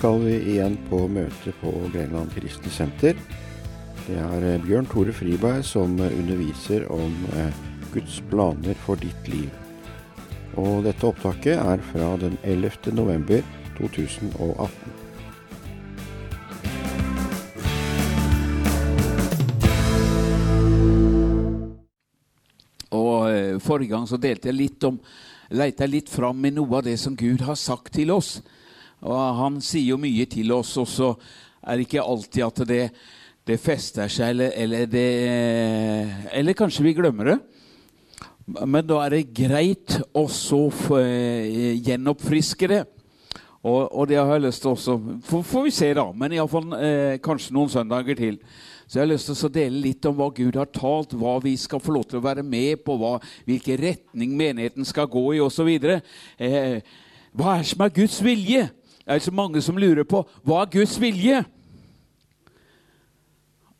skal vi igjen på møte på Grenland Kristne Senter. Det er eh, Bjørn Tore Friberg som eh, underviser om eh, Guds planer for ditt liv. Og dette opptaket er fra den 11. november 2018. Og Forrige gang så delte jeg litt om leita litt fram med noe av det som Gud har sagt til oss. Og Han sier jo mye til oss, og så er det ikke alltid at det, det fester seg, eller, eller, det, eller kanskje vi glemmer det. Men da er det greit å så gjenoppfriske det. Og, og, det har jeg lyst til også Får, får vi se, da. Men iallfall eh, kanskje noen søndager til. Så jeg har lyst til å dele litt om hva Gud har talt, hva vi skal få lov til å være med på, hva, hvilken retning menigheten skal gå i osv. Eh, hva er det som er Guds vilje? Det er så mange som lurer på hva er Guds vilje?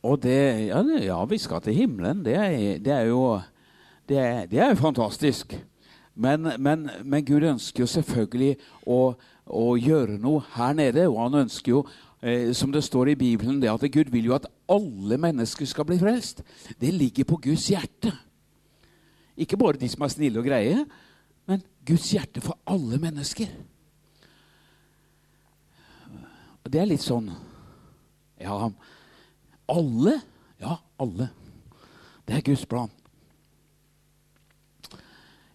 Og det Ja, ja vi skal til himmelen. Det er, det er jo det er, det er fantastisk. Men, men, men, Gud ønsker jo selvfølgelig å, å gjøre noe her nede, og han ønsker jo eh, som det står i Bibelen, det at Gud vil jo at alle mennesker skal bli frelst. Det ligger på Guds hjerte. Ikke bare de som er snille og greie, men Guds hjerte for alle mennesker. Det er litt sånn Ja, alle? Ja, alle. Det er Guds plan.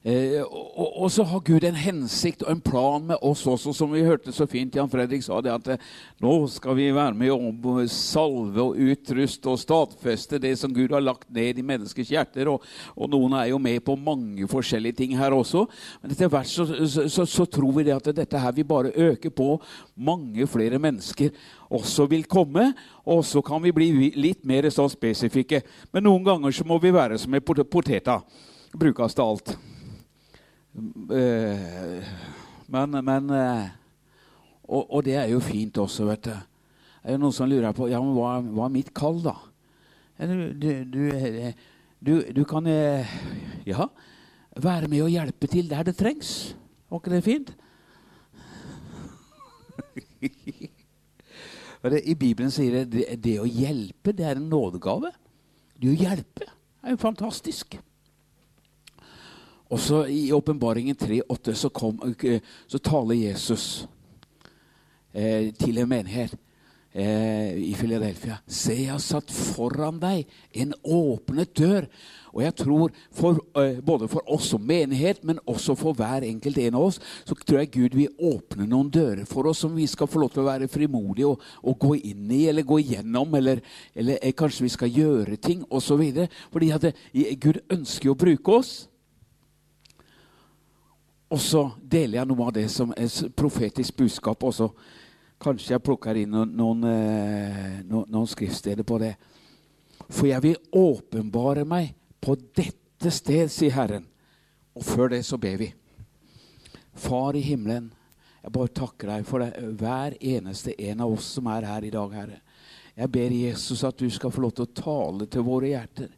Eh, og, og, så har Gud en hensikt og en plan med oss også, som vi hørte så fint Jan Fredrik sa. det at eh, Nå skal vi være med å salve og utruste og stadfeste det som Gud har lagt ned i menneskers hjerter. Og, og noen er jo med på mange forskjellige ting her også. Men etter hvert så, så, så, så tror vi det at dette her vil bare øke på. Mange flere mennesker også vil komme. Og så kan vi bli litt mer så spesifikke. Men noen ganger så må vi være som en poteta. Brukes til alt. Eh, men, men eh, og, og, det er jo fint også, vet du. Det er jo noen som lurer på ja, men hva, hva er mitt kall, da? Du, du, du, du, kan ja, være med og hjelpe til der det trengs. Var ikke det fint? I Bibelen sier det det å hjelpe det er en nådegave. Det å hjelpe er jo fantastisk. Og så I åpenbaringen 3,8 så, eh, så taler Jesus eh, til en menighet eh, i Philadelphia. Se, jeg har satt foran deg en åpnet dør. Og jeg tror for, eh, både for oss som menighet, men også for hver enkelt en av oss, så tror jeg Gud vil åpne noen dører for oss som vi skal få lov til å være frimodige og, og gå inn i eller gå igjennom, eller, eller eh, kanskje vi skal gjøre ting osv. Fordi at eh, Gud ønsker å bruke oss. Og så deler jeg noe av det som er profetisk budskap Og så Kanskje jeg plukker inn noen, noen, eh, noen, skriftsteder på det. For jeg vil åpenbare meg på dette sted, sier Herren. Og før det så ber vi. Far i himmelen, jeg bare takker deg for det, hver eneste en av oss som er her i dag, Herre. Jeg ber Jesus at du skal få lov til å tale til våre hjerter.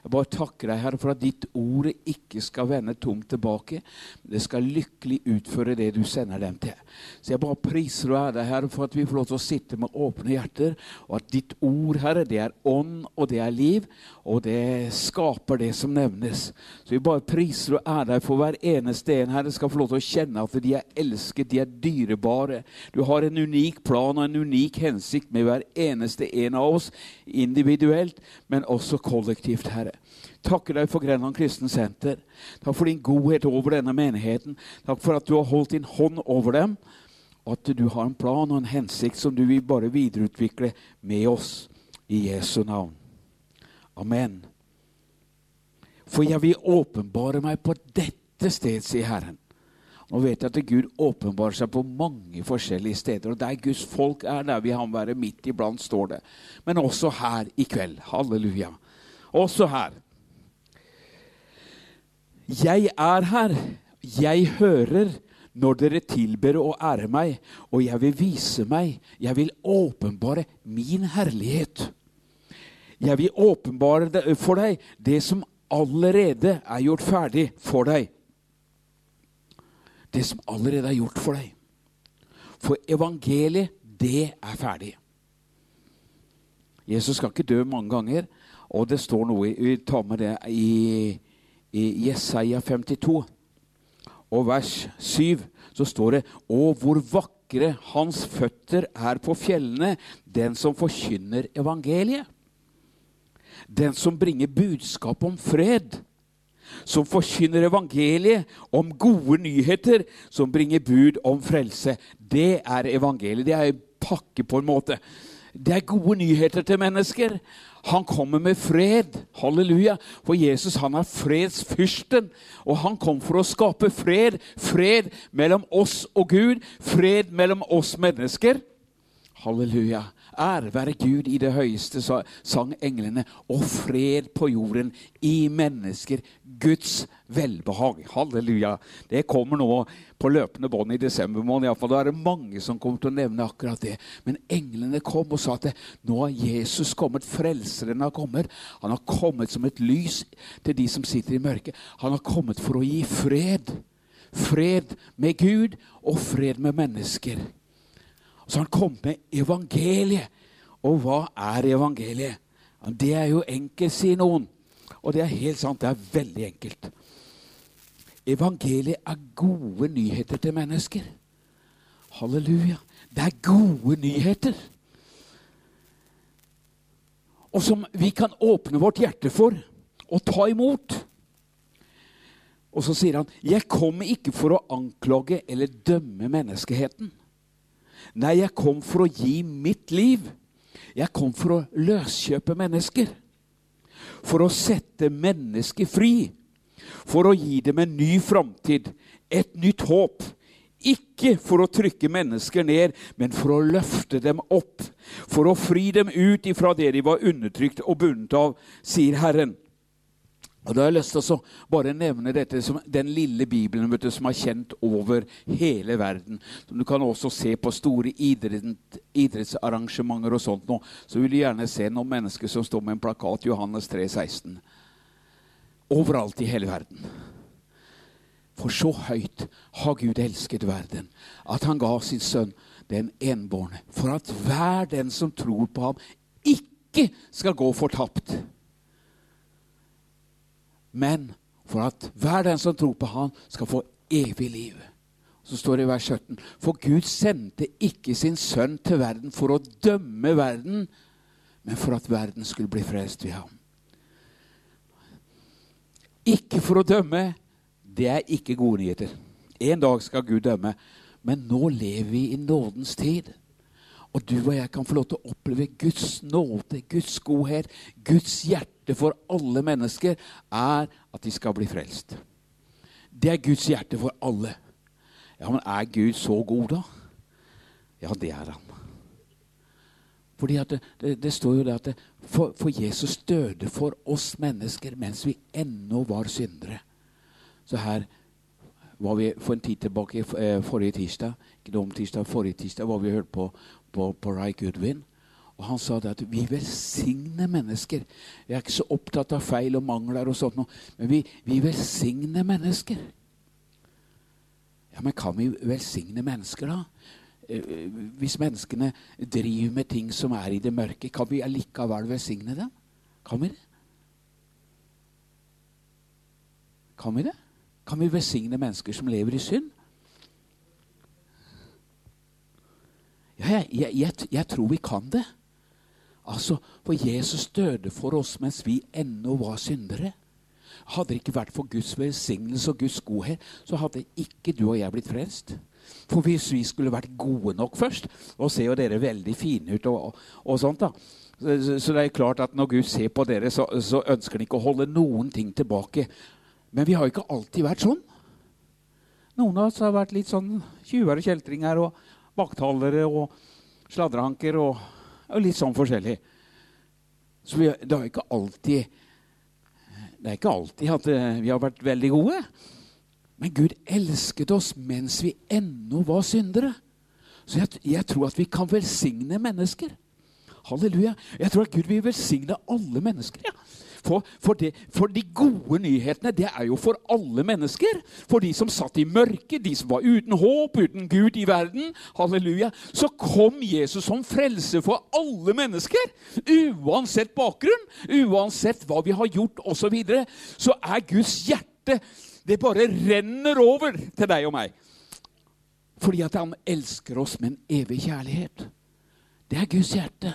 Jeg bare takker deg, Herre, for at ditt ord ikke skal vende tomt tilbake. Det skal lykkelig utføre det du sender dem til. Så jeg bare priser og ærer deg, Herre, for at vi får lov til å sitte med åpne hjerter, og at ditt ord, Herre, det er ånd, og det er liv, og det skaper det som nevnes. Så vi bare priser og ærer deg for hver eneste en, Herre, skal få lov til å kjenne at de er elsket, de er dyrebare. Du har en unik plan og en unik hensikt med hver eneste en av oss, individuelt, men også kollektivt, Herre. Takker deg for Grenland kristne senter. Takk for din godhet over denne menigheten. Takk for at du har holdt din hånd over dem, og at du har en plan og en hensikt som du vil bare videreutvikle med oss. I Jesu navn. Amen. For jeg vil åpenbare meg på dette sted, sier Herren. Nå vet jeg at Gud åpenbarer seg på mange forskjellige steder. Og der Guds folk er, der vil han være midt iblant, står det. Men også her i kveld. Halleluja. Også her. Jeg er her. Jeg hører når dere tilber og ærer meg, og jeg vil vise meg, jeg vil åpenbare min herlighet. Jeg vil åpenbare for deg det som allerede er gjort ferdig for deg. Det som allerede er gjort for deg. For evangeliet, det er ferdig. Jesus skal ikke dø mange ganger, og det står noe Vi tar med det i, i Jesaja 52. Og vers 7 så står det Å, hvor vakre hans føtter er på fjellene, den som forkynner evangeliet. Den som bringer budskap om fred. Som forkynner evangeliet om gode nyheter, som bringer bud om frelse. Det er evangeliet. Det er en pakke, på en måte. Det er gode nyheter til mennesker. Han kommer med fred. Halleluja. For Jesus han er fredsfyrsten. Og han kom for å skape fred. Fred mellom oss og Gud. Fred mellom oss mennesker. Halleluja. Ære være Gud i det høyeste, sang englene, og fred på jorden i mennesker. Guds velbehag. Halleluja. Det kommer nå på løpende bånd i desember måned. Iallfall. Da er det mange som kommer til å nevne akkurat det. Men englene kom og sa at nå har Jesus kommet. Frelseren har kommet. Han har kommet som et lys til de som sitter i mørket. Han har kommet for å gi fred. Fred med Gud og fred med mennesker. Så han kom med evangeliet. Og hva er evangeliet? Det er jo enkelt, sier noen. Og det er helt sant. Det er veldig enkelt. Evangeliet er gode nyheter til mennesker. Halleluja. Det er gode nyheter. Og som vi kan åpne vårt hjerte for og ta imot. Og så sier han, 'Jeg kommer ikke for å anklage eller dømme menneskeheten.' Nei, jeg kom for å gi mitt liv. Jeg kom for å løskjøpe mennesker. For å sette mennesker fri. For å gi dem en ny framtid, et nytt håp. Ikke for å trykke mennesker ned, men for å løfte dem opp. For å fri dem ut ifra det de var undertrykt og bundet av, sier Herren. Og Da har jeg lyst til å bare nevne dette som den lille Bibelen du, som er kjent over hele verden. Du kan også se på store idrettsarrangementer og sånt. Nå. Så vil du gjerne se noen mennesker som står med en plakat Johannes 3, 16. Overalt i hele verden. For så høyt har Gud elsket verden, at han ga sin sønn den enbårne, for at hver den som tror på ham, ikke skal gå fortapt men for at hver den som tror på Han, skal få evig liv. Så står det i vers 17.: For Gud sendte ikke sin sønn til verden for å dømme verden, men for at verden skulle bli frelst ved ham. Ikke for å dømme. Det er ikke gode nyheter. En dag skal Gud dømme. Men nå lever vi i nådens tid. Og du og jeg kan få lov til å oppleve Guds nåde, Guds godhet, Guds hjerte for alle mennesker er at de skal bli frelst. Det er Guds hjerte for alle. Ja, Men er Gud så god, da? Ja, det er han. Fordi det, det, det står jo det at det, for, for, Jesus døde for oss mennesker mens vi ennå var syndere. Så her var vi for en tid tilbake, eh, forrige tirsdag, ikke om tirsdag, forrige tirsdag, var vi hørt på på, på Ray Goodwin. Og Han sa det at vi velsigner mennesker. Jeg er ikke så opptatt av feil og mangler, og sånt, men vi, vi velsigner mennesker. Ja, Men kan vi velsigne mennesker, da? Eh, hvis menneskene driver med ting som er i det mørke, kan vi allikevel velsigne dem? Kan vi det? Kan vi det? Kan vi velsigne mennesker som lever i synd? Ja, jeg, jeg, jeg, tror vi kan det. Altså, For Jesus døde for oss mens vi ennå var syndere. Hadde det ikke vært for Guds velsignelse og Guds godhet, så hadde ikke du og jeg blitt frelst. For hvis vi skulle vært gode nok først Og ser jo dere veldig fine ut og, og sånt, da. Så, så, det er klart at når Gud ser på dere, så, så ønsker han ikke å holde noen ting tilbake. Men vi har jo ikke alltid vært sånn. Noen av oss har vært litt sånn tjuver og kjeltringer og baktalere og sladrehanker og, og, litt sånn forskjellig. Så vi, det er ikke alltid Det er ikke alltid at eh, vi har vært veldig gode. Men Gud elsket oss mens vi ennå var syndere. Så jeg, jeg tror at vi kan velsigne mennesker. Halleluja. Jeg tror at Gud vil velsigne alle mennesker. Ja. For, for, det, for, de gode nyhetene det er jo for alle mennesker. For de som satt i mørket, de som var uten håp, uten Gud i verden. Halleluja. Så kom Jesus som frelse for alle mennesker. Uansett bakgrunn, uansett hva vi har gjort osv. Så, videre, så er Guds hjerte Det bare renner over til deg og meg. Fordi at han elsker oss med en evig kjærlighet. Det er Guds hjerte.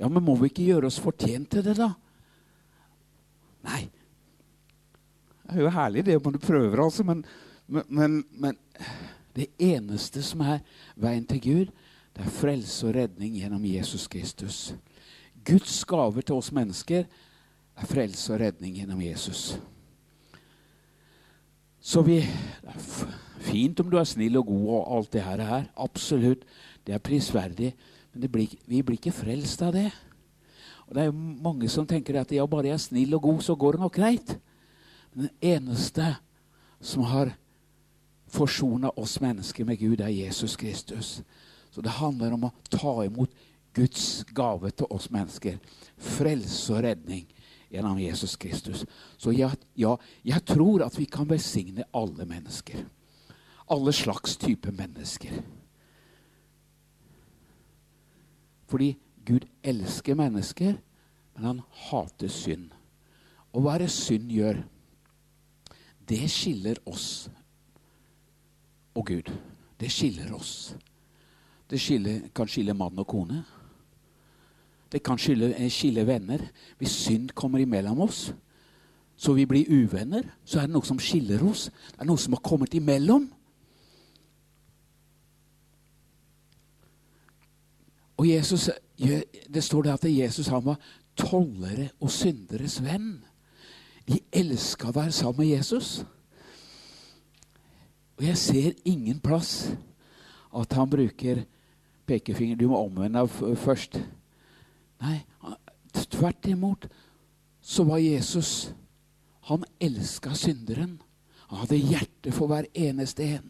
Ja, men må vi ikke gjøre oss fortjent til det, da? Nei. Det er jo herlig, det man prøver, altså, men, men, men, det eneste som er veien til Gud, det er frelse og redning gjennom Jesus Kristus. Guds gaver til oss mennesker er frelse og redning gjennom Jesus. Så vi Det er fint om du er snill og god og alt det her. Absolutt. Det er prisverdig. Men blir, vi blir ikke frelst av det. Og Det er jo mange som tenker at ja, bare jeg er snill og god, så går det nok greit. Men den eneste som har forsona oss mennesker med Gud, er Jesus Kristus. Så det handler om å ta imot Guds gave til oss mennesker. Frelse og redning gjennom Jesus Kristus. Så ja, ja, jeg tror at vi kan velsigne alle mennesker. Alle slags type mennesker. Fordi Gud elsker mennesker, men han hater synd. Og hva er det synd gjør? Det skiller oss og Gud. Det skiller oss. Det skiller, kan skille mann og kone. Det kan skille, eh, skille venner. Hvis synd kommer imellom oss, så vi blir uvenner, så er det noe som skiller oss. Det er noe som har kommet imellom. Og Jesus, Det står det at Jesus han var tollere og synderes venn. De elska å være sammen med Jesus. Og jeg ser ingen plass at han bruker pekefinger. Du må omvende deg først. Nei, tvert imot så var Jesus Han elska synderen. Han hadde hjerte for hver eneste en.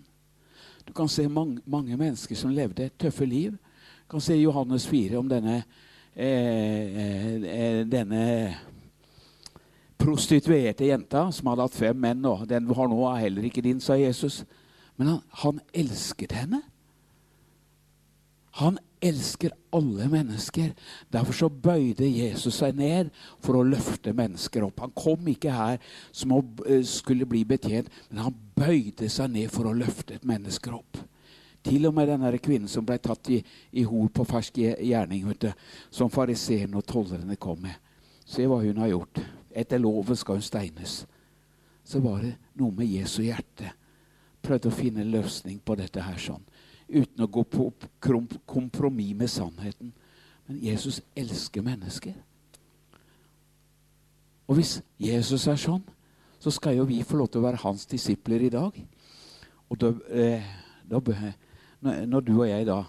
Du kan se mange, mange mennesker som levde tøffe liv kan se Johannes 4 om denne, eh, eh, denne prostituerte jenta som hadde hatt fem menn. Og den har nå, er heller ikke din, sa Jesus. Men han, han elsket henne. Han elsker alle mennesker. Derfor så bøyde Jesus seg ned for å løfte mennesker opp. Han kom ikke her som å eh, skulle bli betjent, men han bøyde seg ned for å løfte et menneske opp. Til og med den kvinnen som ble tatt i, i hor på fersk gjerning, du, som fariseerne og tollerne kom med. Se hva hun har gjort. Etter loven skal hun steines. Så var det noe med Jesu hjerte. Prøvde å finne en løsning på dette her sånn. Uten å gå på kompromiss med sannheten. Men Jesus elsker mennesker. Og hvis Jesus er sånn, så skal jo vi få lov til å være hans disipler i dag. Og da, eh, da når, du og jeg da,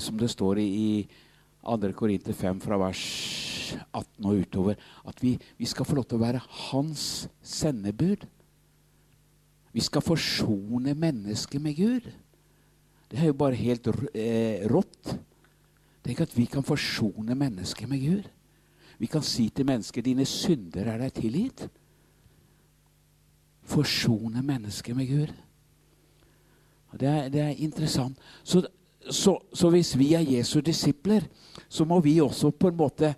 som det står i 2. Korinter 5 fra vers 18 og utover, at vi, vi skal få lov til å være hans sendebud. Vi skal forsone mennesket med Gud. Det er jo bare helt eh, rått. Tenk at vi kan forsone mennesket med Gud. Vi kan si til mennesket 'Dine synder er deg tilgitt'. Forsone mennesket med Gud. Det er, det er interessant. Så, så, så, hvis vi er Jesu disipler, så må vi også på en måte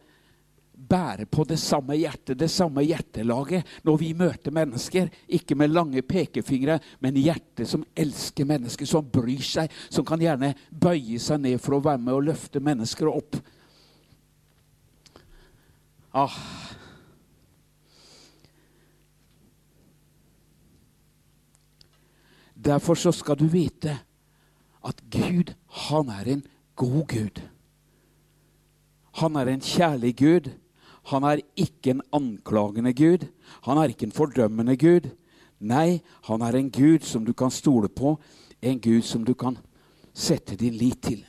bære på det samme hjertet, det samme hjertelaget, når vi møter mennesker. Ikke med lange pekefingre, men hjertet som elsker mennesker, som bryr seg, som kan gjerne bøye seg ned for å være med og løfte mennesker opp. Ah, Derfor så skal du vite at Gud, han er en god Gud. Han er en kjærlig Gud. Han er ikke en anklagende Gud. Han er ikke en fordømmende Gud. Nei, han er en Gud som du kan stole på, en Gud som du kan sette din lit til.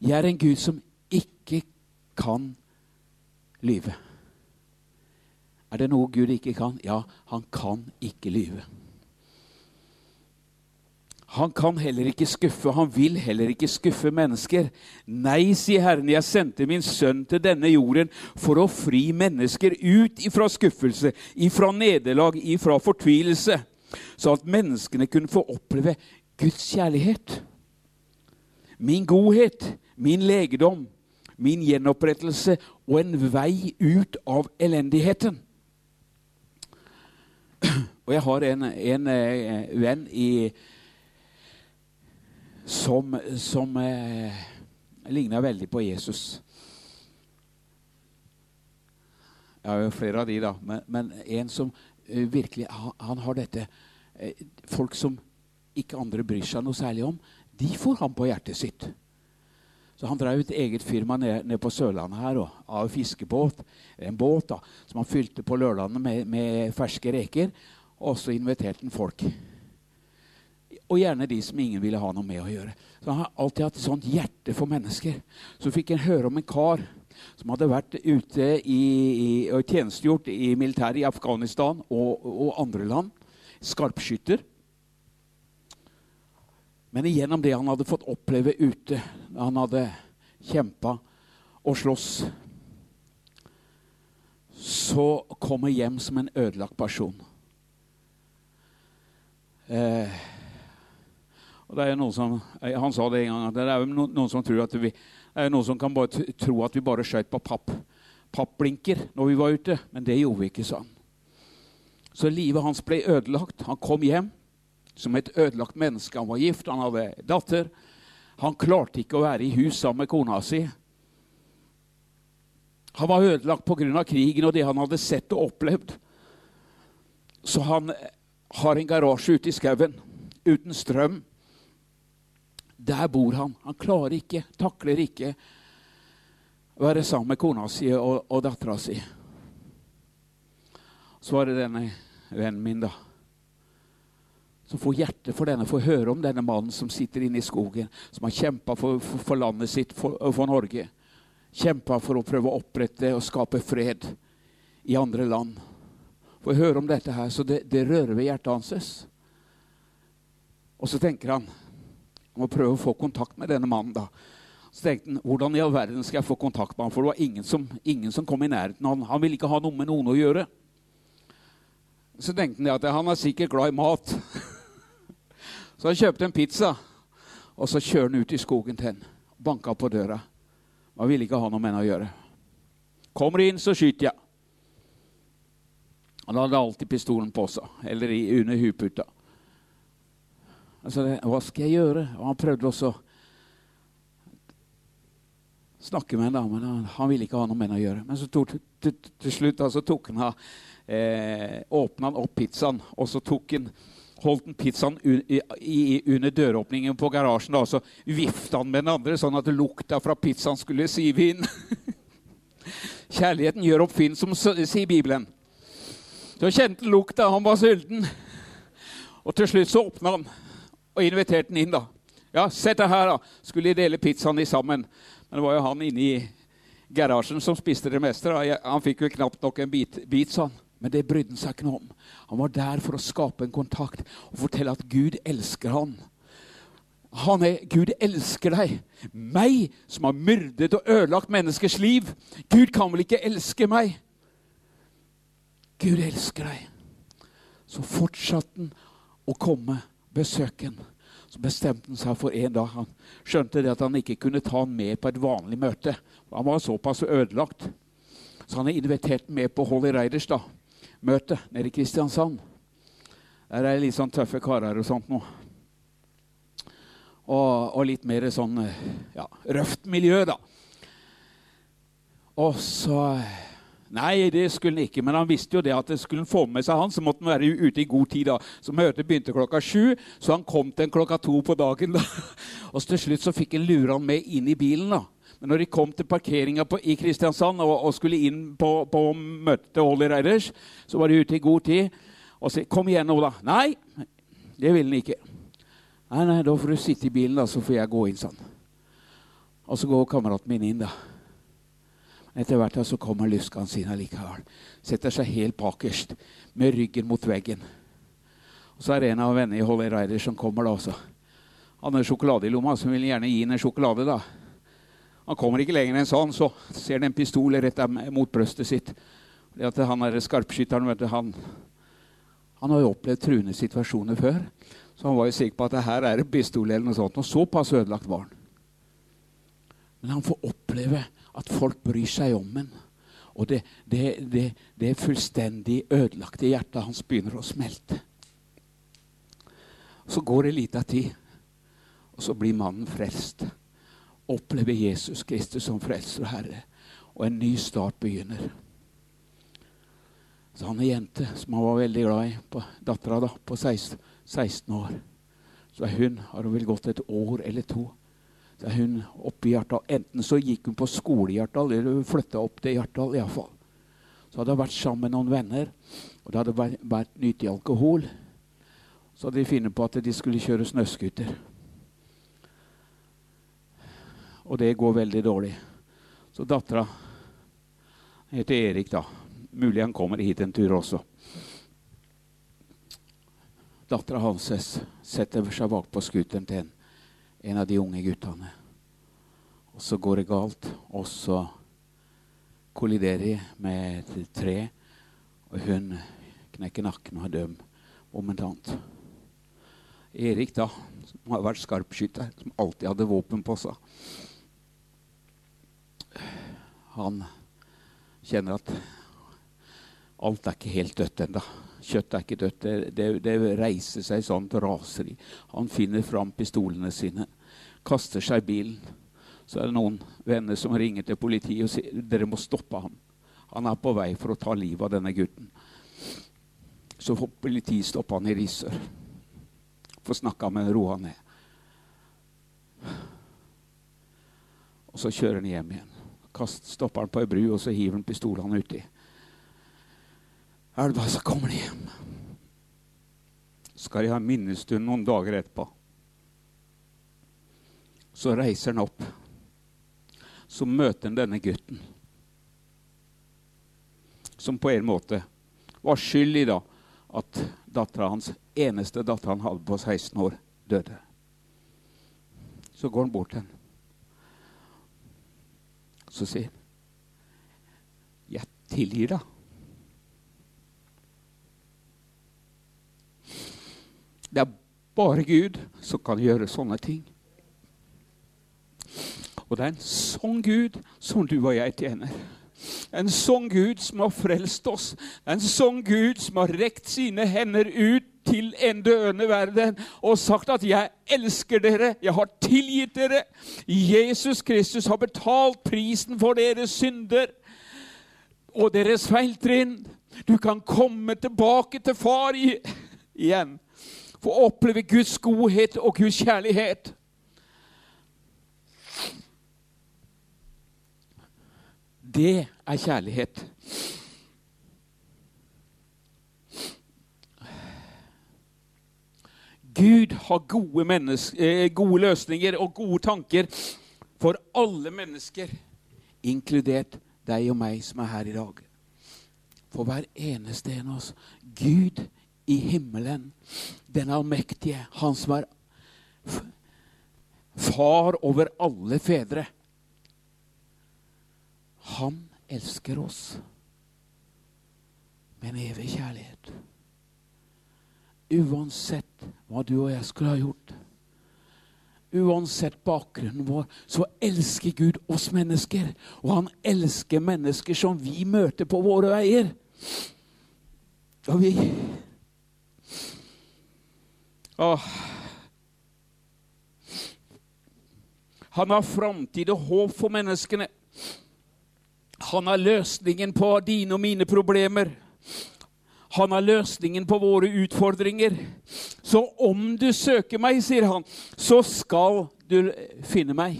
Jeg er en Gud som ikke kan lyve. Er det noe Gud ikke kan? Ja, han kan ikke lyve. Han kan heller ikke skuffe, han vil heller ikke skuffe mennesker. Nei, sier Herren, jeg sendte min sønn til denne jorden for å fri mennesker ut ifra skuffelse, ifra nederlag, ifra fortvilelse, så at menneskene kunne få oppleve Guds kjærlighet. Min godhet, min legedom, min gjenopprettelse og en vei ut av elendigheten. Og jeg har en, en, en venn i som, som eh, ligner veldig på Jesus. Jeg har jo flere av de, da. Men, men en som uh, virkelig han, han, har dette eh, Folk som ikke andre bryr seg noe særlig om, de får han på hjertet sitt. Så han drev et eget firma ned, ned på Sørlandet her, og, av fiskebåt. En båt da, som han fylte på lørdagene med, med ferske reker. Og så inviterte han folk. Og gjerne de som ingen ville ha noe med å gjøre. Så Han har alltid hatt et sånt hjerte for mennesker. Så fikk en høre om en kar som hadde vært ute i, og tjenestegjort i militæret i Afghanistan og, og andre land. Skarpskytter. Men igjennom det han hadde fått oppleve ute, da han hadde kjempa og slåss, så kom han hjem som en ødelagt person. Eh, og det er noen som, Han sa det en gang at det er noen som tror at vi, det er noen som kan bare tro at vi bare skjøt på papp, pappblinker når vi var ute. Men det gjorde vi ikke, sa han. Så livet hans ble ødelagt. Han kom hjem som et ødelagt menneske. Han var gift, han hadde datter. Han klarte ikke å være i hus sammen med kona si. Han var ødelagt pga. krigen og det han hadde sett og opplevd. Så han har en garasje ute i skauen uten strøm. Der bor han. Han klarer ikke, takler ikke å være sammen med kona si og, og dattera si. Så var det denne vennen min, da, som får hjerte for denne, får høre om denne mannen som sitter inne i skogen, som har kjempa for, for, for, landet sitt, for, for Norge. Kjempa for å prøve å opprette og skape fred i andre land. Får høre om dette her, så det, det rører ved hjertet hans. Og så tenker han må prøve å få kontakt med denne mannen. da. Så tenkte han, hvordan i all verden skal jeg få kontakt med ham? For det var ingen som, ingen som kom i nærheten av ham. Han ville ikke ha noe med noen å gjøre. Så tenkte han at han er sikkert glad i mat. Så han kjøpte en pizza, og så kjører han ut i skogen til henne. Banka på døra. Han ville ikke ha noe med henne å gjøre. Kommer inn, så skyter jeg. Han hadde alltid pistolen på seg, eller under huputa. Altså, hva skal jeg gjøre? Og han prøvde også å snakke med henne, men han, ville ikke ha noe med henne å gjøre. Men så tok, til, til, slutt altså, tok han, eh, åpna han opp pizzaen, og så tok han holdt han pizzaen i, i, under døråpningen på garasjen. Og så vifta han med den andre, sånn at lukta fra pizzaen skulle sive inn. Kjærligheten gjør oppfinnsom, sier Bibelen. Så kjente han lukta, han var sulten. Og til slutt så åpna han og inviterte han inn. da. Ja, sett deg her, da. Skulle de dele pizzaen i sammen. Men det var jo han inne i garasjen som spiste det meste. Da. Han fikk jo knapt nok en bit, bit sånn. Men det brydde han seg ikke noe om. Han var der for å skape en kontakt og fortelle at Gud elsker han. Han er, Gud elsker deg. Meg, som har myrdet og ødelagt menneskers liv. Gud kan vel ikke elske meg? Gud elsker deg. Så fortsatte han å komme besøken. Så bestemte han seg for en dag. Han skjønte at han ikke kunne ta han med på et vanlig møte. Han var såpass ødelagt. Så han er invitert med på Holly Raiders da, møte nede i Kristiansand. Der er det litt sånn tøffe karer og sånt noe. Og, og, litt mer sånn ja, røft miljø, da. Og så Nei, det skulle han ikke, men han visste jo det at skulle han få med seg han, så måtte han være ute i god tid. da. Så møtet begynte klokka sju, så han kom til en klokka to på dagen. da. Og til slutt så fikk han lure han med inn i bilen. da. Men når de kom til parkeringa i Kristiansand og, og, skulle inn på, på møtet til Holly Reiders, så var de ute i god tid. Og sa 'Kom igjen, Ola'. Nei, det ville han ikke. Nei, nei, da får du sitte i bilen, da, så får jeg gå inn sånn. Og så går kameraten min inn, da. Etter hvert så kommer luskene sine likevel. Setter seg helt bakerst, med ryggen mot veggen. Og Så er det en av vennene i Holly Rider som kommer da også. Han har sjokolade i lomma, så vil gjerne gi ham en sjokolade. da. Han kommer ikke lenger enn sånn, så ser han en pistol rett mot brøstet sitt. Det at han er skarpskytteren, vet du, han, han har jo opplevd truende situasjoner før. Så han var jo sikker på at det her er en pistol eller noe sånt. Og såpass ødelagt var han. Men han får oppleve at folk bryr seg om ham. Og det, det, det, det fullstendig ødelagte hjertet hans begynner å smelte. Så går det lita tid, og så blir mannen frelst. Opplever Jesus Kristus som frelser og herre. Og en ny start begynner. Så han er jente som han var veldig glad i, på dattera på 16, 16 år. Så hun, har vel gått et år eller to. Hun oppe i Hjartdal. Enten så gikk hun på skole i Hjartdal, eller hun flytta opp til Hjartdal iallfall. Så hadde hun vært sammen med noen venner, og det hadde vært, vært nyttig alkohol. Så hadde de funnet på at de skulle kjøre snøscooter. Og det går veldig dårlig. Så dattera heter Erik, da. Mulig han kommer hit en tur også. Dattera hans setter seg bakpå scooteren til en, en av de unge guttene. Og så går det galt, og så kolliderer de med et tre, og hun knekker nakken og er døm momentant. Erik, da, som har vært skarpskytter, som alltid hadde våpen på seg Han kjenner at alt er ikke helt dødt ennå. Kjøttet er ikke dødt. Det, det, det, reiser seg sånn til raseri. Han finner fram pistolene sine, kaster seg i bilen. Så er det noen venner som ringer til politiet og sier dere må stoppe ham. Han er på vei for å ta livet av denne gutten. Så får politiet stoppe han i Risør. Får snakka med ham, roe han ned. Og så kjører han hjem igjen. Kast, stopper han på ei bru, og så hiver han pistolene uti elva, så kommer de hjem. Skal de ha minnestund noen dager etterpå. Så reiser han opp. Så møter han denne gutten. Som på en måte var skyld i da at dattera hans, eneste datter han hadde på 16 år, døde. Så går han bort til henne. Så sier han, 'Jeg tilgir deg'. Det er bare Gud som kan gjøre sånne ting. Og det er en sånn Gud som du og jeg tjener. En sånn Gud som har frelst oss. En sånn Gud som har rekt sine hender ut til en døende verden og sagt at 'jeg elsker dere, jeg har tilgitt dere'. Jesus Kristus har betalt prisen for deres synder og deres feiltrinn. Du kan komme tilbake til far igjen få oppleve Guds godhet og Guds kjærlighet. Det er kjærlighet. Gud har gode, eh, gode, løsninger og gode tanker for alle mennesker, inkludert deg og meg som er her i dag. For hver eneste en av oss. Gud i himmelen, den allmektige, han som er far over alle fedre. Han elsker oss med en evig kjærlighet. Uansett hva du og jeg skulle ha gjort, uansett bakgrunnen vår, så elsker Gud oss mennesker. Og han elsker mennesker som vi møter på våre veier. Og vi Åh. Han har framtid og håp for menneskene. Han har løsningen på dine og mine problemer. Han har løsningen på våre utfordringer. Så om du søker meg, sier han, så skal du finne meg.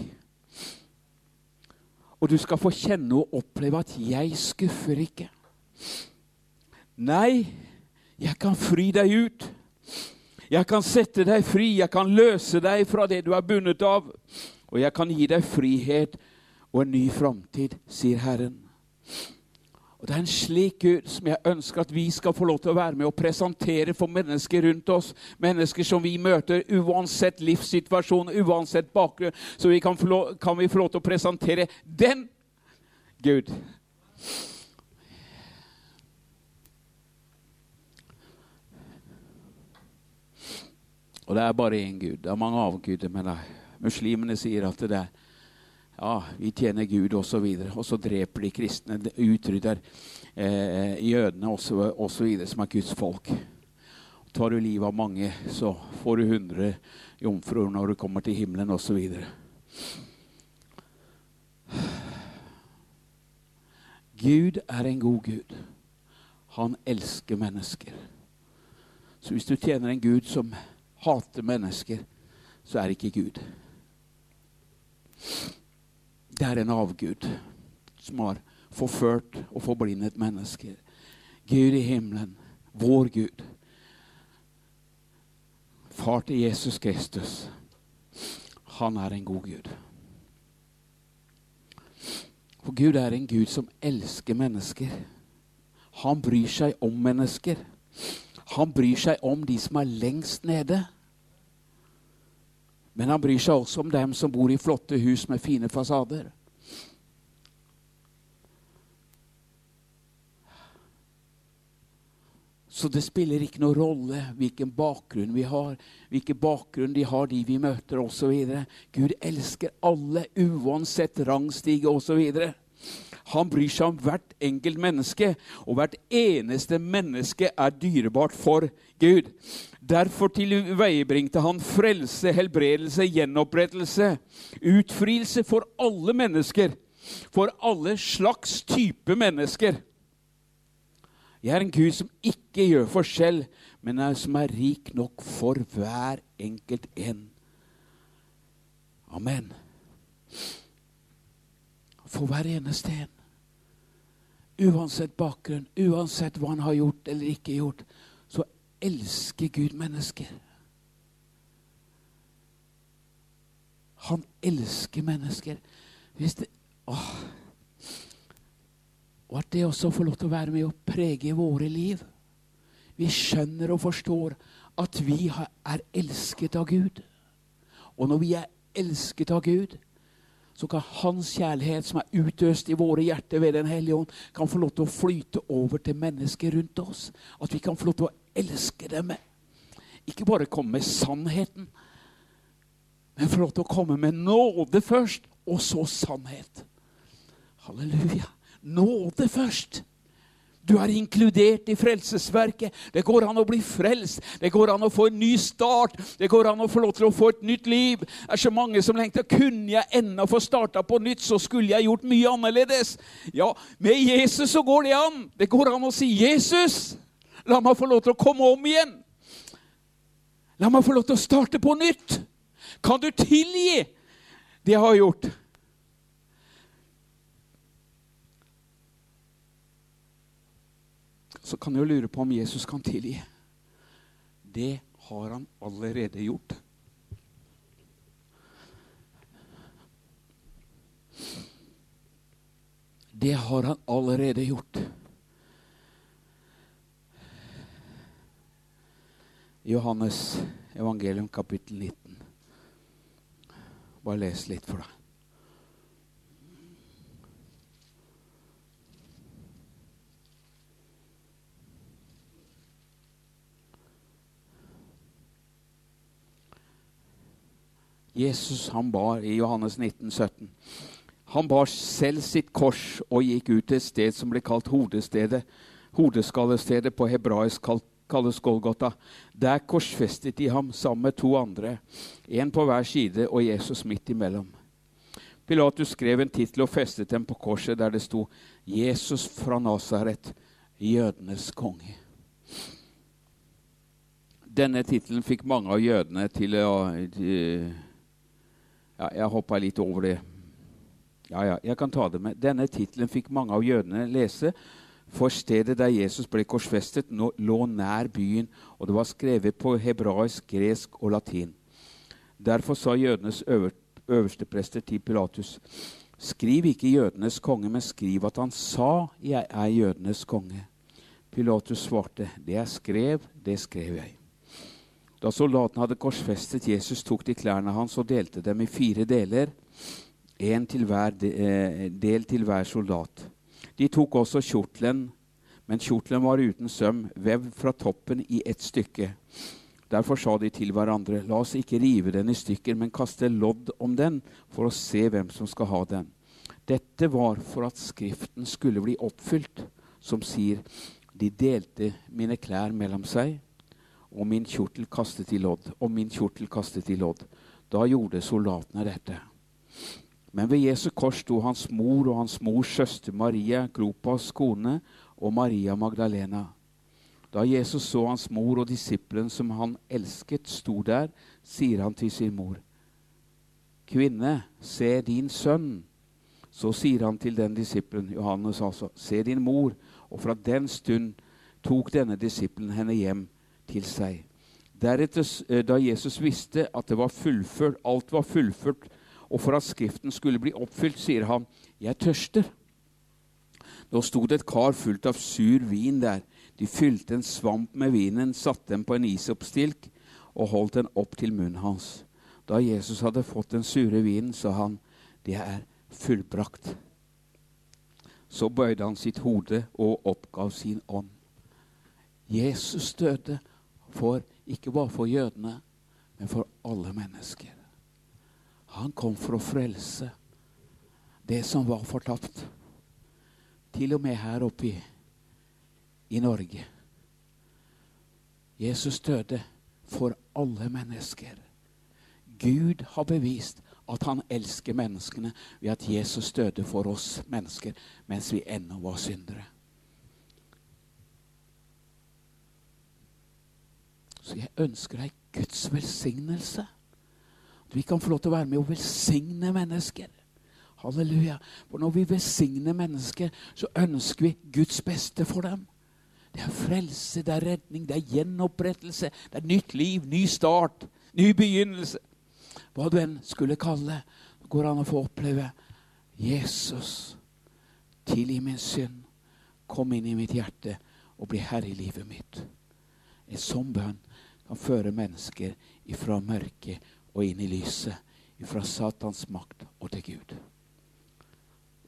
Og du skal få kjenne og oppleve at jeg skuffer ikke. Nei, jeg kan fri deg ut. Jeg kan sette deg fri, jeg kan løse deg fra det du er bundet av. Og jeg kan gi deg frihet og en ny framtid, sier Herren. Og Det er en slik Gud som jeg ønsker at vi skal få lov til å være med og presentere for mennesker rundt oss. Mennesker som vi møter uansett livssituasjon, uansett bakgrunn. Så vi kan, lov, kan vi få lov til å presentere den Gud. Og det er bare én Gud. Det er mange avguder, men nei. muslimene sier at det er ja, vi tjener Gud. Og, så videre. og så dreper de kristne, utrydder eh, jødene osv., som er Guds folk. Tar du livet av mange, så får du 100 jomfruer når du kommer til himmelen, osv. Gud er en god Gud. Han elsker mennesker. Så hvis du tjener en Gud som hater mennesker, så er det ikke Gud. Det er en avgud som har forført og forblindet mennesker. Gud i himmelen, vår Gud. Far til Jesus Kristus. Han er en god Gud. For Gud er en Gud som elsker mennesker. Han bryr seg om mennesker. Han bryr seg om de som er lengst nede. Men han bryr seg også om dem som bor i flotte hus med fine fasader. Så det spiller ikke noen rolle hvilken bakgrunn vi har, hvilken bakgrunn de har, de vi møter osv. Gud elsker alle, uansett rangstige osv. Han bryr seg om hvert enkelt menneske, og hvert eneste menneske er dyrebart for Gud. Derfor tilveiebringte han frelse, helbredelse, gjenopprettelse, utfrielse for alle mennesker. For alle slags type mennesker. Jeg er en Gud som ikke gjør forskjell, men som er rik nok for hver enkelt en. Amen for hver eneste en. Uansett bakgrunn, uansett hva han har gjort eller ikke gjort, så elsker Gud mennesker. Han elsker mennesker. Hvis det, åh. Og at det også får lov til å være med å prege våre liv. Vi skjønner og forstår at vi er elsket av Gud. Og når vi er elsket av Gud, så kan Hans kjærlighet, som er utøst i våre hjerter ved Den hellige ånd, kan få lov til å flyte over til mennesker rundt oss. At vi kan få lov til å elske dem. Ikke bare komme med sannheten, men få lov til å komme med nåde først, og så sannhet. Halleluja. Nåde først. Du er inkludert i frelsesverket. Det går an å bli frelst. Det går an å få en ny start. Det går an å få lov til å få et nytt liv. Det er så mange som lengter. Kunne jeg ennå få starta på nytt, så skulle jeg gjort mye annerledes. Ja, med Jesus så går det an. Det går an å si 'Jesus, la meg få lov til å komme om igjen'. La meg få lov til å starte på nytt. Kan du tilgi det jeg har gjort? Så kan du lure på om Jesus kan tilgi. Det har han allerede gjort. Det har han allerede gjort. Johannes evangelium kapittel 19. Bare les litt for deg. Jesus han bar i Johannes 19, 17. Han bar selv sitt kors og gikk ut til et sted som ble kalt hodestedet. Hodeskallestedet på hebraisk kalles Golgata. Der korsfestet de ham sammen med to andre, én på hver side og Jesus midt imellom. Pilatus skrev en tittel og festet den på korset der det sto 'Jesus fra Nasaret, jødenes konge'. Denne tittelen fikk mange av jødene til å ja, jeg hoppa litt over det. Ja, ja, jeg kan ta det med. Denne tittelen fikk mange av jødene lese. For stedet der Jesus ble korsfestet, lå nær byen, og det var skrevet på hebraisk, gresk og latin. Derfor sa jødenes øverste prester til Pilatus.: Skriv ikke jødenes konge, men skriv at han sa, 'Jeg er jødenes konge'. Pilatus svarte, 'Det jeg skrev, det skrev jeg'. Da soldatene hadde korsfestet Jesus, tok de klærne hans og delte dem i fire deler, hver eh, del til hver soldat. De tok også kjortelen, men kjortelen var uten søm, vevd fra toppen i ett stykke. Derfor sa de til hverandre, la oss ikke rive den i stykker, men kaste lodd om den for å se hvem som skal ha den. Dette var for at Skriften skulle bli oppfylt, som sier, de delte mine klær mellom seg, og min kjortel kastet i lodd, og min kjortel kastet i lodd. Da gjorde soldatene dette. Men ved Jesu kors sto hans mor og hans mors søster Maria, Klopas kone, og Maria Magdalena. Da Jesus så hans mor og disippelen som han elsket, sto der, sier han til sin mor, Kvinne, se din sønn. Så sier han til den disippelen, Johannes altså, se din mor. Og fra den stund tok denne disippelen henne hjem til seg. Deretter, eh, da Jesus visste at det var fullført, alt var fullført, og for at Skriften skulle bli oppfylt, sier han, Jeg tørster. Nå sto det et kar fullt av sur vin der. De fylte en svamp med vinen, satte den på en isoppstilk og holdt den opp til munnen hans. Da Jesus hadde fått den sure vinen, sa han, 'Det er fullbrakt'. Så bøyde han sitt hode og oppgav sin ånd. Jesus døde for, ikke bare for jødene, men for alle mennesker. Han kom for å frelse det som var fortapt. Til og med her oppe i i Norge. Jesus døde for alle mennesker. Gud har bevist at han elsker menneskene ved at Jesus døde for oss mennesker mens vi ennå var syndere. Så jeg ønsker deg Guds velsignelse. At vi kan få lov til å være med og velsigne mennesker. Halleluja. For når vi velsigner mennesker, så ønsker vi Guds beste for dem. Det er frelse, det er redning, det er gjenopprettelse, det er nytt liv, ny start, ny begynnelse. Hva du enn skulle kalle det, går an å få oppleve Jesus. Tilgi min synd. Kom inn i mitt hjerte og bli herre i livet mitt. En sånn bønn kan føre mennesker ifra mørket og inn i lyset. Ifra Satans makt og til Gud.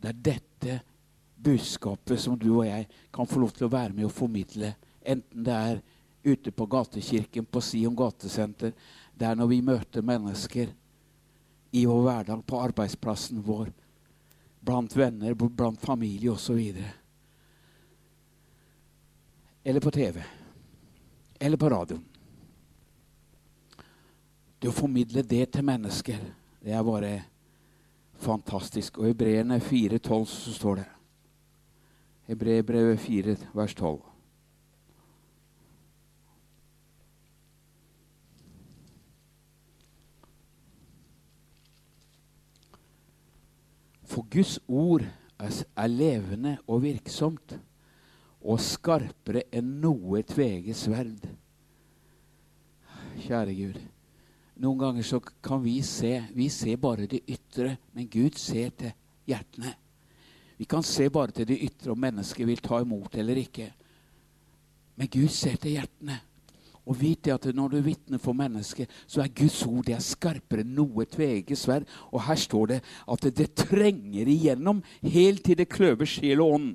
Det er dette budskapet som du og jeg kan få lov til å være med og formidle. Enten det er ute på gatekirken, på Sion gatesenter, det er når vi møter mennesker i vår hverdag, på arbeidsplassen vår, blant venner, blant familie osv. Eller på TV. Eller på radioen. Det å formidle det til mennesker, det er bare fantastisk. Og i Hebreerne 4,12 så står det Hebreerbrevet 4, vers 12. For Guds ord er levende og virksomt og skarpere enn noe tveget sverd. Kjære Gud. Noen ganger så kan vi se Vi ser bare det ytre, men Gud ser til hjertene. Vi kan se bare til det ytre om mennesket vil ta imot eller ikke. Men Gud ser til hjertene. Og vit at når du vitner for mennesket, så er Guds ord det er skarpere enn noe tveget sverd. Og her står det at det trenger igjennom helt til det kløver sjel og ånd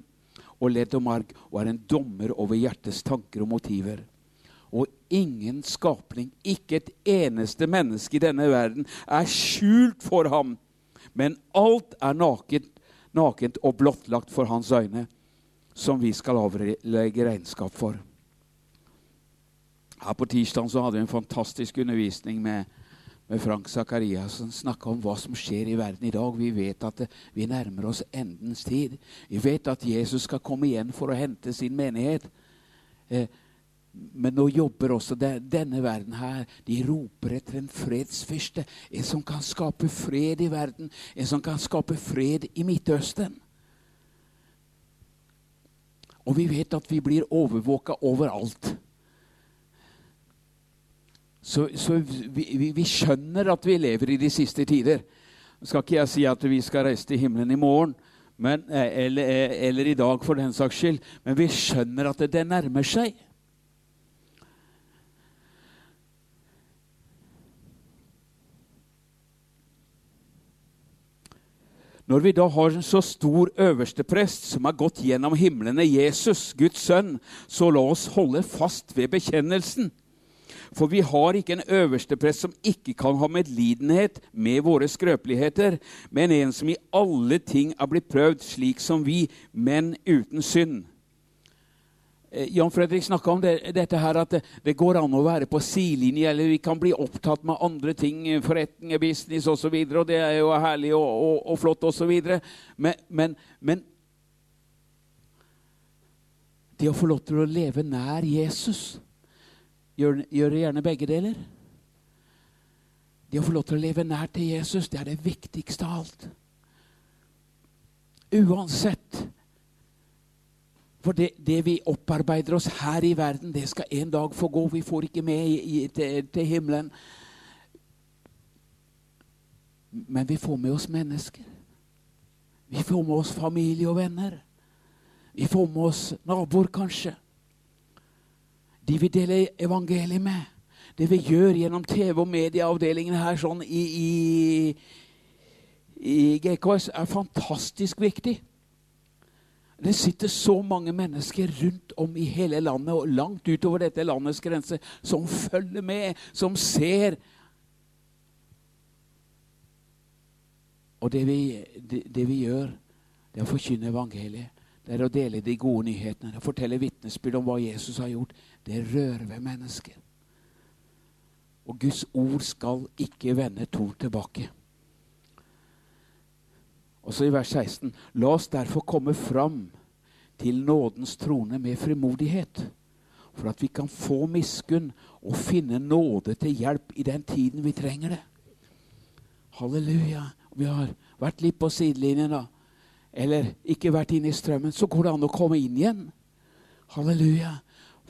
og ledd og marg, og er en dommer over hjertets tanker og motiver. Og ingen skapning, ikke et eneste menneske i denne verden, er skjult for ham. Men alt er nakent nakent og blottlagt for hans øyne, som vi skal avlegge regnskap for. Her På tirsdag så hadde vi en fantastisk undervisning med, med Frank Sakariassen. Snakka om hva som skjer i verden i dag. Vi vet at vi nærmer oss endens tid. Vi vet at Jesus skal komme igjen for å hente sin menighet. Eh, men nå jobber også denne verden her. De roper etter en fredsfyrste. En som kan skape fred i verden. En som kan skape fred i Midtøsten. Og vi vet at vi blir overvåka overalt. Så, så vi, vi, vi, skjønner at vi lever i de siste tider. skal ikke jeg si at vi skal reise til himmelen i morgen, men, eh, eller, eh, eller, i dag for den saks skyld, men vi skjønner at det, nærmer seg. Når vi da har en så stor øversteprest som har gått gjennom himlene, Jesus, Guds sønn, så la oss holde fast ved bekjennelsen. For vi har ikke en øversteprest som ikke kan ha medlidenhet med våre skrøpeligheter, men en som i alle ting er blitt prøvd slik som vi, men uten synd. Eh, Jan Fredrik snakka om det, dette her at det, det, går an å være på sidelinje, eller vi kan bli opptatt med andre ting, forretning, business osv., og, så videre, og det er jo herlig og, og, og flott osv. Men, men, men det å få lov til å leve nær Jesus Gjør, gjør gjerne begge deler. Det å få lov til å leve nær til Jesus, det er det viktigste av alt. Uansett. For det, det, vi opparbeider oss her i verden, det skal en dag få gå. Vi får ikke med i, i, til, til, himmelen. Men vi får med oss mennesker. Vi får med oss familie og venner. Vi får med oss naboer, kanskje de vi deler evangeliet med. Det vi gjør gjennom TV- og medieavdelingen her sånn i, i, i GKS, er fantastisk viktig. Det sitter så mange mennesker rundt om i hele landet og langt utover dette landets grenser som følger med, som ser. Og det vi, det, det vi gjør, det er å forkynne evangeliet. Det er å dele de gode nyhetene, det er å fortelle vitnesbyrd om hva Jesus har gjort. Det rører ved mennesker. Og Guds ord skal ikke vende to tilbake. Og så i vers 16.: La oss derfor komme fram til nådens trone med frimodighet, for at vi kan få miskunn og finne nåde til hjelp i den tiden vi trenger det. Halleluja. Vi har vært litt på sidelinjen, da eller ikke vært inne i strømmen, så går det an å komme inn igjen. Halleluja.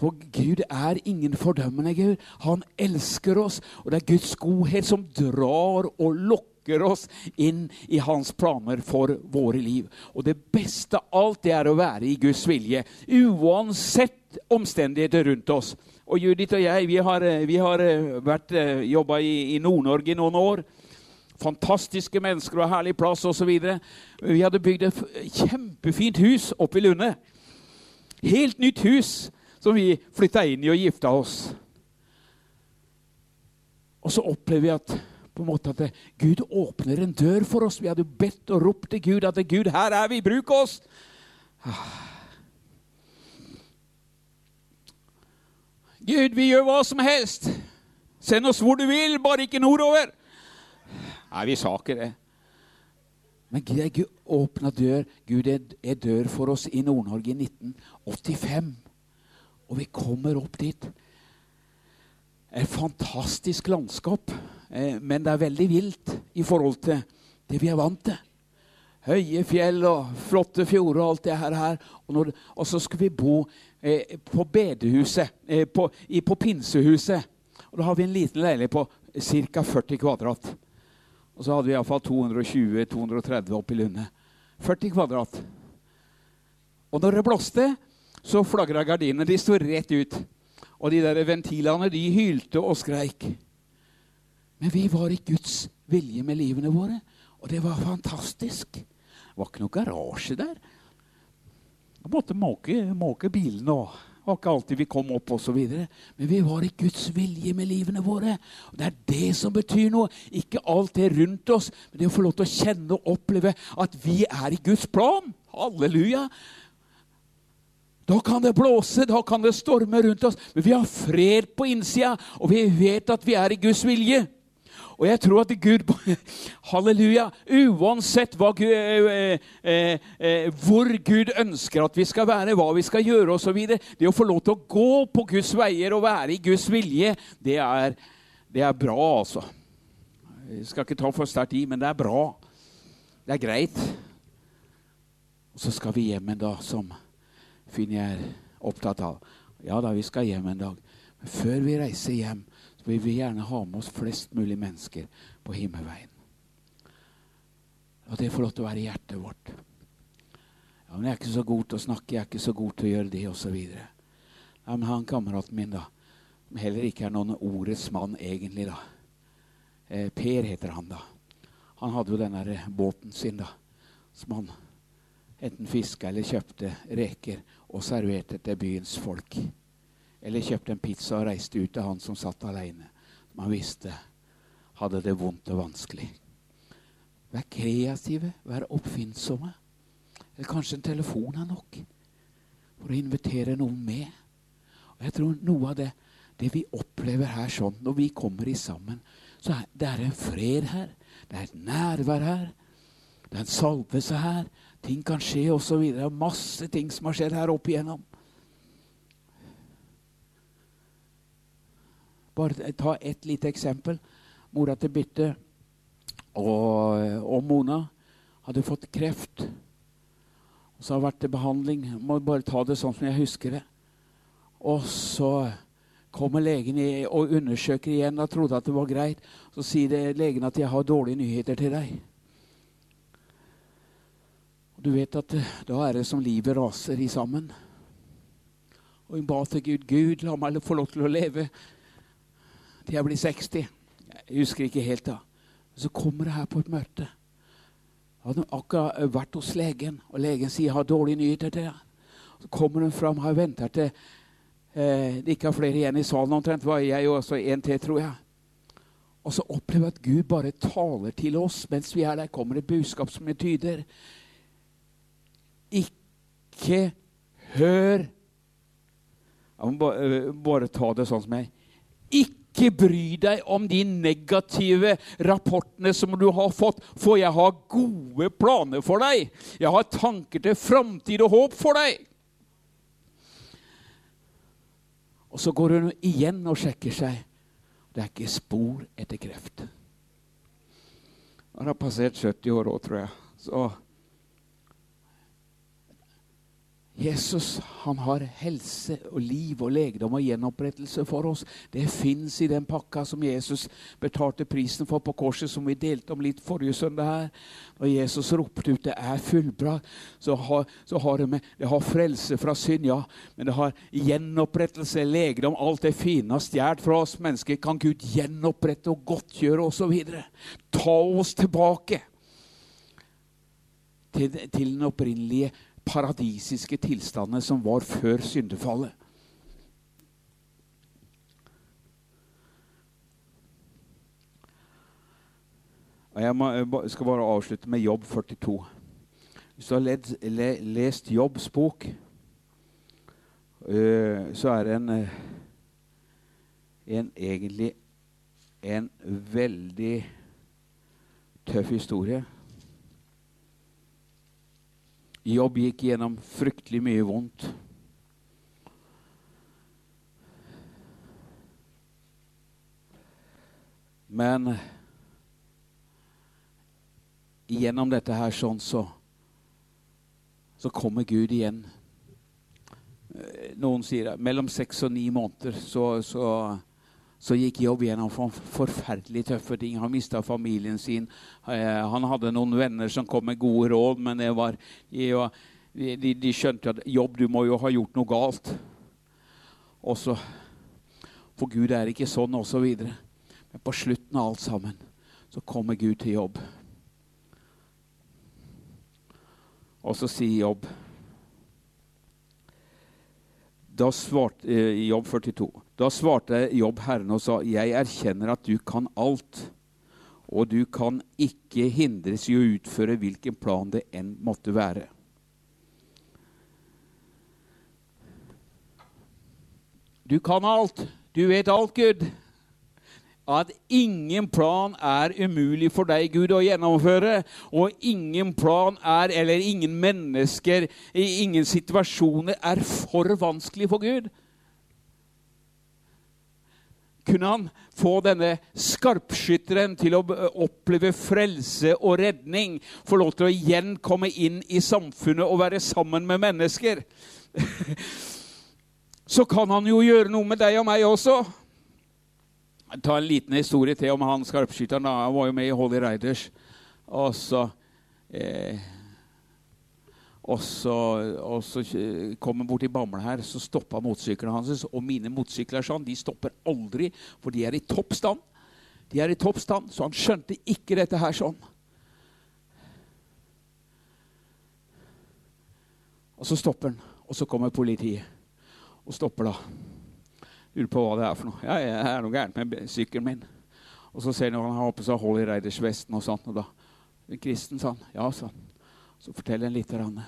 For Gud er ingen fordømmende Gud. Han elsker oss, og det er Guds godhet som drar og lokker oss inn i hans planer for våre liv. Og det beste av alt det er å være i Guds vilje, uansett omstendigheter rundt oss. Og Judith og jeg vi har, vi har vært eh, jobba i, i Nord-Norge i noen år fantastiske mennesker og herlig plass osv. Vi hadde bygd et kjempefint hus oppe i Lunde. Helt nytt hus som vi flytta inn i og gifta oss. Og så opplever vi at, på en måte at Gud åpner en dør for oss. Vi hadde jo bedt og ropt til Gud at Gud, her er vi, bruk oss! Gud, vi gjør hva som helst. Send oss hvor du vil, bare ikke nordover. Nei, vi sa ikke det. Men Gud åpna dør. Gud er dør for oss i Nord-Norge i 1985. Og vi kommer opp dit. Et fantastisk landskap, men det er veldig vilt i forhold til det vi er vant til. Høye fjell og flotte fjorder og alt det her. Og, når, og så skulle vi bo eh, på bedehuset, eh, på, i, på pinsehuset. Og da har vi en liten leilighet på ca. 40 kvadrat. Og så hadde vi iallfall 220-230 oppi Lunde. 40 kvadrat. Og når det blåste, så flagra gardinene. De sto rett ut. Og de der ventilene, de hylte og skreik. Men vi var i Guds vilje med livene våre, og det var fantastisk. Det var ikke noe garasje der. Vi måtte måke, måke bilene og var ikke alltid vi kom opp osv. Men vi var i Guds vilje med livene våre. Og Det er det som betyr noe. Ikke alt det rundt oss, men det å få lov til å kjenne og oppleve at vi er i Guds plan. Halleluja. Da kan det blåse, da kan det storme rundt oss, men vi har fred på innsida, og vi vet at vi er i Guds vilje. Og jeg tror at Gud Halleluja! Uansett Gud, eh, eh, eh, hvor Gud ønsker at vi skal være, hva vi skal gjøre osv. Det å få lov til å gå på Guds veier og være i Guds vilje, det er, det er bra, altså. Jeg skal ikke ta for sterkt i, men det er bra. Det er greit. Og så skal vi hjem en dag, som Finn er opptatt av. Ja da, vi skal hjem en dag. Men før vi reiser hjem, så vil gjerne ha med oss flest mulig mennesker på himmelveien. Og det får lov til å være hjertet vårt. Ja, men 'Jeg er ikke så god til å snakke, jeg er ikke så god til å gjøre det', osv. Ja, men han kameraten min, da, som heller ikke er noen ordets mann egentlig, da. Eh, per heter han, da. Han hadde jo den der eh, båten sin, da, som han enten fiska eller kjøpte reker og serverte til byens folk. Eller kjøpte en pizza og reiste ut til han som satt aleine, Man visste hadde det vondt og vanskelig. Vær kreative, vær oppfinnsomme. Eller kanskje en telefon er nok for å invitere noen med. Og jeg tror noe av det, det vi opplever her sånn, når vi kommer i sammen, så er det er en fred her. Det er et nærvær her. Det er en salvelse her. Ting kan skje osv. Masse ting som har skjedd her opp igjennom. Bare ta ett lite eksempel. Mora til Bytte og, og Mona hadde fått kreft. Og så har det vært til behandling. Må bare ta det sånn som jeg husker det. Og så kommer legen og undersøker igjen Da trodde at det var greit. Så sier legen at 'jeg har dårlige nyheter til deg'. Og Du vet at eh, da er det som livet raser i sammen. Og hun ba til Gud 'Gud, la meg få lov til å leve til jeg blir 60'. Jeg husker ikke helt da. Så kommer jeg her på et møte. Hadde akkurat vært hos legen, og legen sier 'jeg har dårlige nyheter til deg'. Så kommer hun fram, har venta til eh, det ikke er flere igjen i salen omtrent. var jeg jo også en til, tror jeg. Og så opplever jeg at Gud bare taler til oss mens vi er der. kommer det budskap som betyder Ikke hør Jeg må bare, bare ta det sånn som jeg Ikke ikke bry deg om de negative rapportene som du har fått, for jeg har gode planer for deg. Jeg har tanker til framtid og håp for deg. Og så går hun igjen og sjekker seg. Det er ikke spor etter kreft. Han har passert 70 år òg, tror jeg. Så Jesus han har helse og liv og legedom og gjenopprettelse for oss. Det fins i den pakka som Jesus betalte prisen for på korset, som vi delte om litt forrige søndag her. Når Jesus ropte ut 'det er fullbra', så har, så har det med Det har frelse fra synd, ja. Men det har gjenopprettelse, legedom, alt det fine har stjålet fra oss mennesker. Kan Gud gjenopprette og godtgjøre osv. Ta oss tilbake til, til den opprinnelige paradisiske tilstandene som var før syndefallet. Jeg skal bare avslutte med Jobb 42. Hvis du har lest Jobbs bok, øh, så er det en, øh, en egentlig en veldig tøff historie. Jobb gikk gjennom fryktelig mye vondt. Men gjennom dette her sånn, så, så kommer Gud igjen. Noen sier at mellom seks og ni måneder så, så så gikk Jobb gjennom forferdelig tøffe ting. Han mista familien sin. Eh, han hadde noen venner som kom med gode råd, men var, de, de, skjønte at Jobb, du må jo ha gjort noe galt. Og så for Gud er ikke sånn, osv. Men på slutten av alt sammen så kommer Gud til Jobb. Og så sier Jobb da svarte, eh, Jobb 42. Da svarte Jobb Herren og sa, 'Jeg erkjenner at du kan alt.' 'Og du kan ikke hindres i å utføre hvilken plan det enn måtte være.' Du kan alt. Du vet alt, Gud at ingen plan er umulig for deg, Gud, å gjennomføre. Og ingen plan er, eller ingen mennesker, ingen situasjoner er for vanskelig for Gud. Kunne han få denne skarpskytteren til å oppleve frelse og redning, få lov til å igjen komme inn i samfunnet og være sammen med mennesker, så kan han jo gjøre noe med deg og meg også ta en liten historie til om han skarpskytteren. Han var jo med i Holly Riders. Og så Eh, og så, og så kom han bort til Bamble her, så stoppa motorsykkelen hans. Og mine motorsykler sånn, de stopper aldri, for de er i topp stand. De er i topp stand, så han skjønte ikke dette her sånn. Og så stopper han, og så kommer politiet og stopper da. Lurer på hva det er for noe. Ja, det er noe gærent med sykkelen min. Og så ser han han har på seg Holly Reiders-vesten og sånn. Og da Kristen sa han. Ja, sa han. Så forteller han litt. Rann.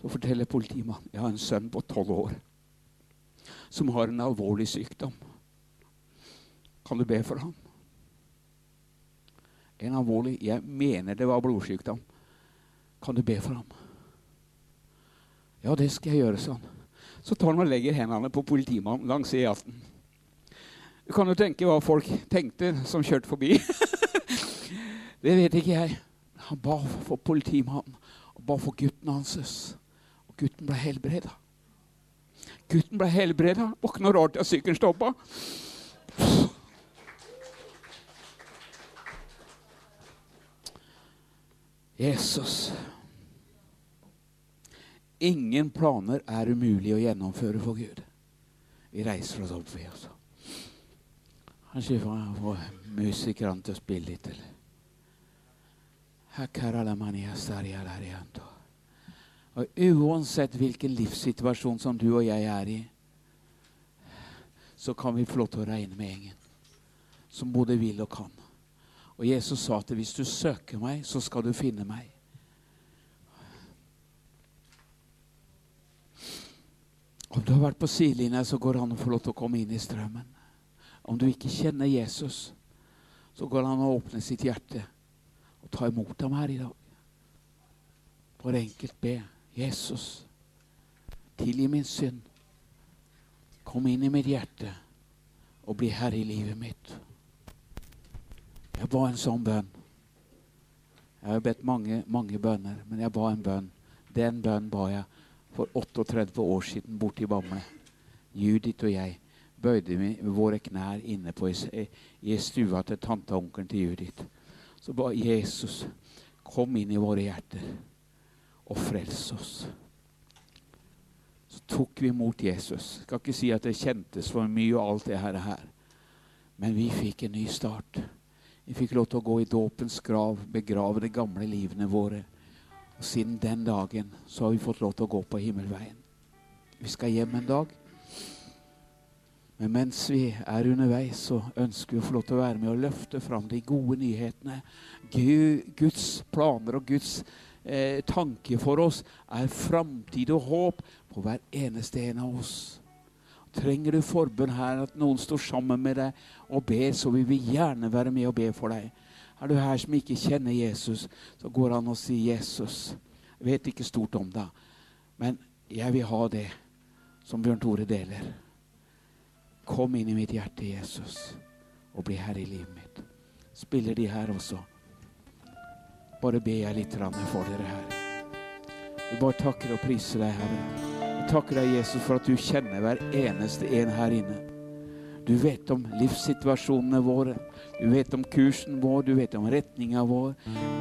Så forteller politimannen jeg har en sønn på tolv år som har en alvorlig sykdom. Kan du be for ham? En alvorlig Jeg mener det var blodsykdom. Kan du be for ham? Ja, det skal jeg gjøre, sånn. Så tar han og legger hendene på politimannen langs E18. Du kan jo tenke hva folk tenkte som kjørte forbi. det vet ikke jeg. Han ba for politimannen og ba for gutten hans. Og gutten ble helbreda. Gutten ble helbreda. Noe rart at sykkelen stoppa. Jesus. Ingen planer er umulig å gjennomføre for Gud. Vi reiser oss opp, vi også. Kanskje vi får musikerne til å spille litt. eller? Og uansett hvilken livssituasjon som du og jeg er i, så kan vi få lov til å regne med gjengen som både vil og kan. Og Jesus sa at hvis du søker meg, så skal du finne meg. Om du har vært på sidelinja, så går det an å få lov til å komme inn i strømmen. Om du ikke kjenner Jesus, så går det an å åpne sitt hjerte og ta imot ham her i dag. Bare enkelt be. Jesus, tilgi min synd. Kom inn i mitt hjerte og bli herre i livet mitt. Jeg ba en sånn bønn. Jeg har bedt mange, mange bønner, men jeg ba en bønn. Den bønnen ba jeg for 38 år siden borte i Bamble. Judith og jeg bøyde våre knær inne på i, i stua til tante og onkelen til Judith. Så ba Jesus, kom inn i våre hjerter og frels oss. Så tok vi imot Jesus. Skal ikke si at det kjentes for mye og alt det her. Men vi fikk en ny start. Vi fikk lov til å gå i dåpens grav, begrave de gamle livene våre. Og Siden den dagen så har vi fått lov til å gå på himmelveien. Vi skal hjem en dag. Men mens vi er underveis, så ønsker vi å få lov til å være med og løfte fram de gode nyhetene. Guds planer og Guds eh, tanke for oss er framtid og håp på hver eneste en av oss. Trenger du forbønn her, at noen står sammen med deg og ber, så vil vi gjerne være med og be for deg. Er du her som ikke kjenner Jesus, så går han og sier 'Jesus'. Jeg vet ikke stort om det, men jeg vil ha det som Bjørn Tore deler. Kom inn i mitt hjerte, Jesus, og bli herre i livet mitt. Spiller de her også? Bare ber jeg litt for dere her. Vi bare takker og priser deg, Herre. Jeg takker deg, Jesus, for at du kjenner hver eneste en her inne. Du vet om livssituasjonene våre. Du vet om kursen vår, du vet om retninga vår.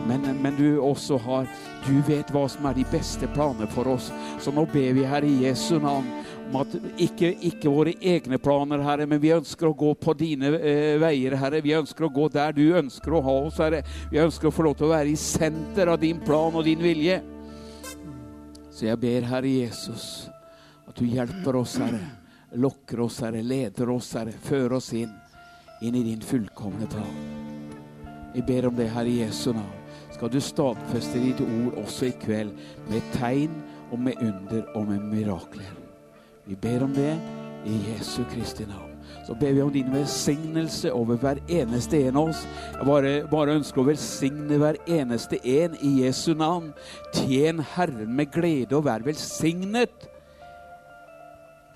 Men, men, du også har Du vet hva som er de beste planer for oss. Så nå ber vi, her i Jesu navn, om at ikke, ikke våre egne planer, Herre, men vi ønsker å gå på dine eh, veier, Herre. Vi ønsker å gå der du ønsker å ha oss, Herre. Vi ønsker å få lov til å være i senter av din plan og din vilje. Så jeg ber, Herre Jesus, at du hjelper oss, Herre lokker oss, Herre, leder oss, Herre, fører oss inn, inn i din fullkomne plan. Vi ber om det, Herre Jesu navn. Skal du stadfeste ditt ord også i kveld med tegn og med under og med mirakler. Vi ber om det i Jesu Kristi navn. Så ber vi om din velsignelse over hver eneste en av oss. Jeg bare, bare ønsker å velsigne hver eneste en i Jesu navn. Tjen Herren med glede og vær velsignet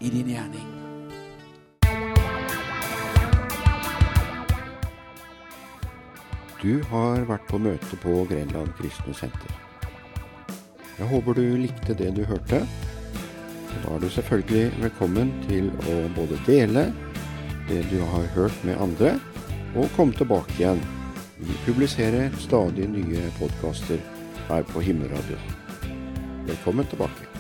i din gjerning. Du har vært på møte på Grenland kristne senter. Jeg håper du likte det du hørte. Da er du selvfølgelig velkommen til å både dele det du har hørt med andre, og komme tilbake igjen. Vi publiserer stadig nye podkaster her på Himmelradioen. Velkommen tilbake.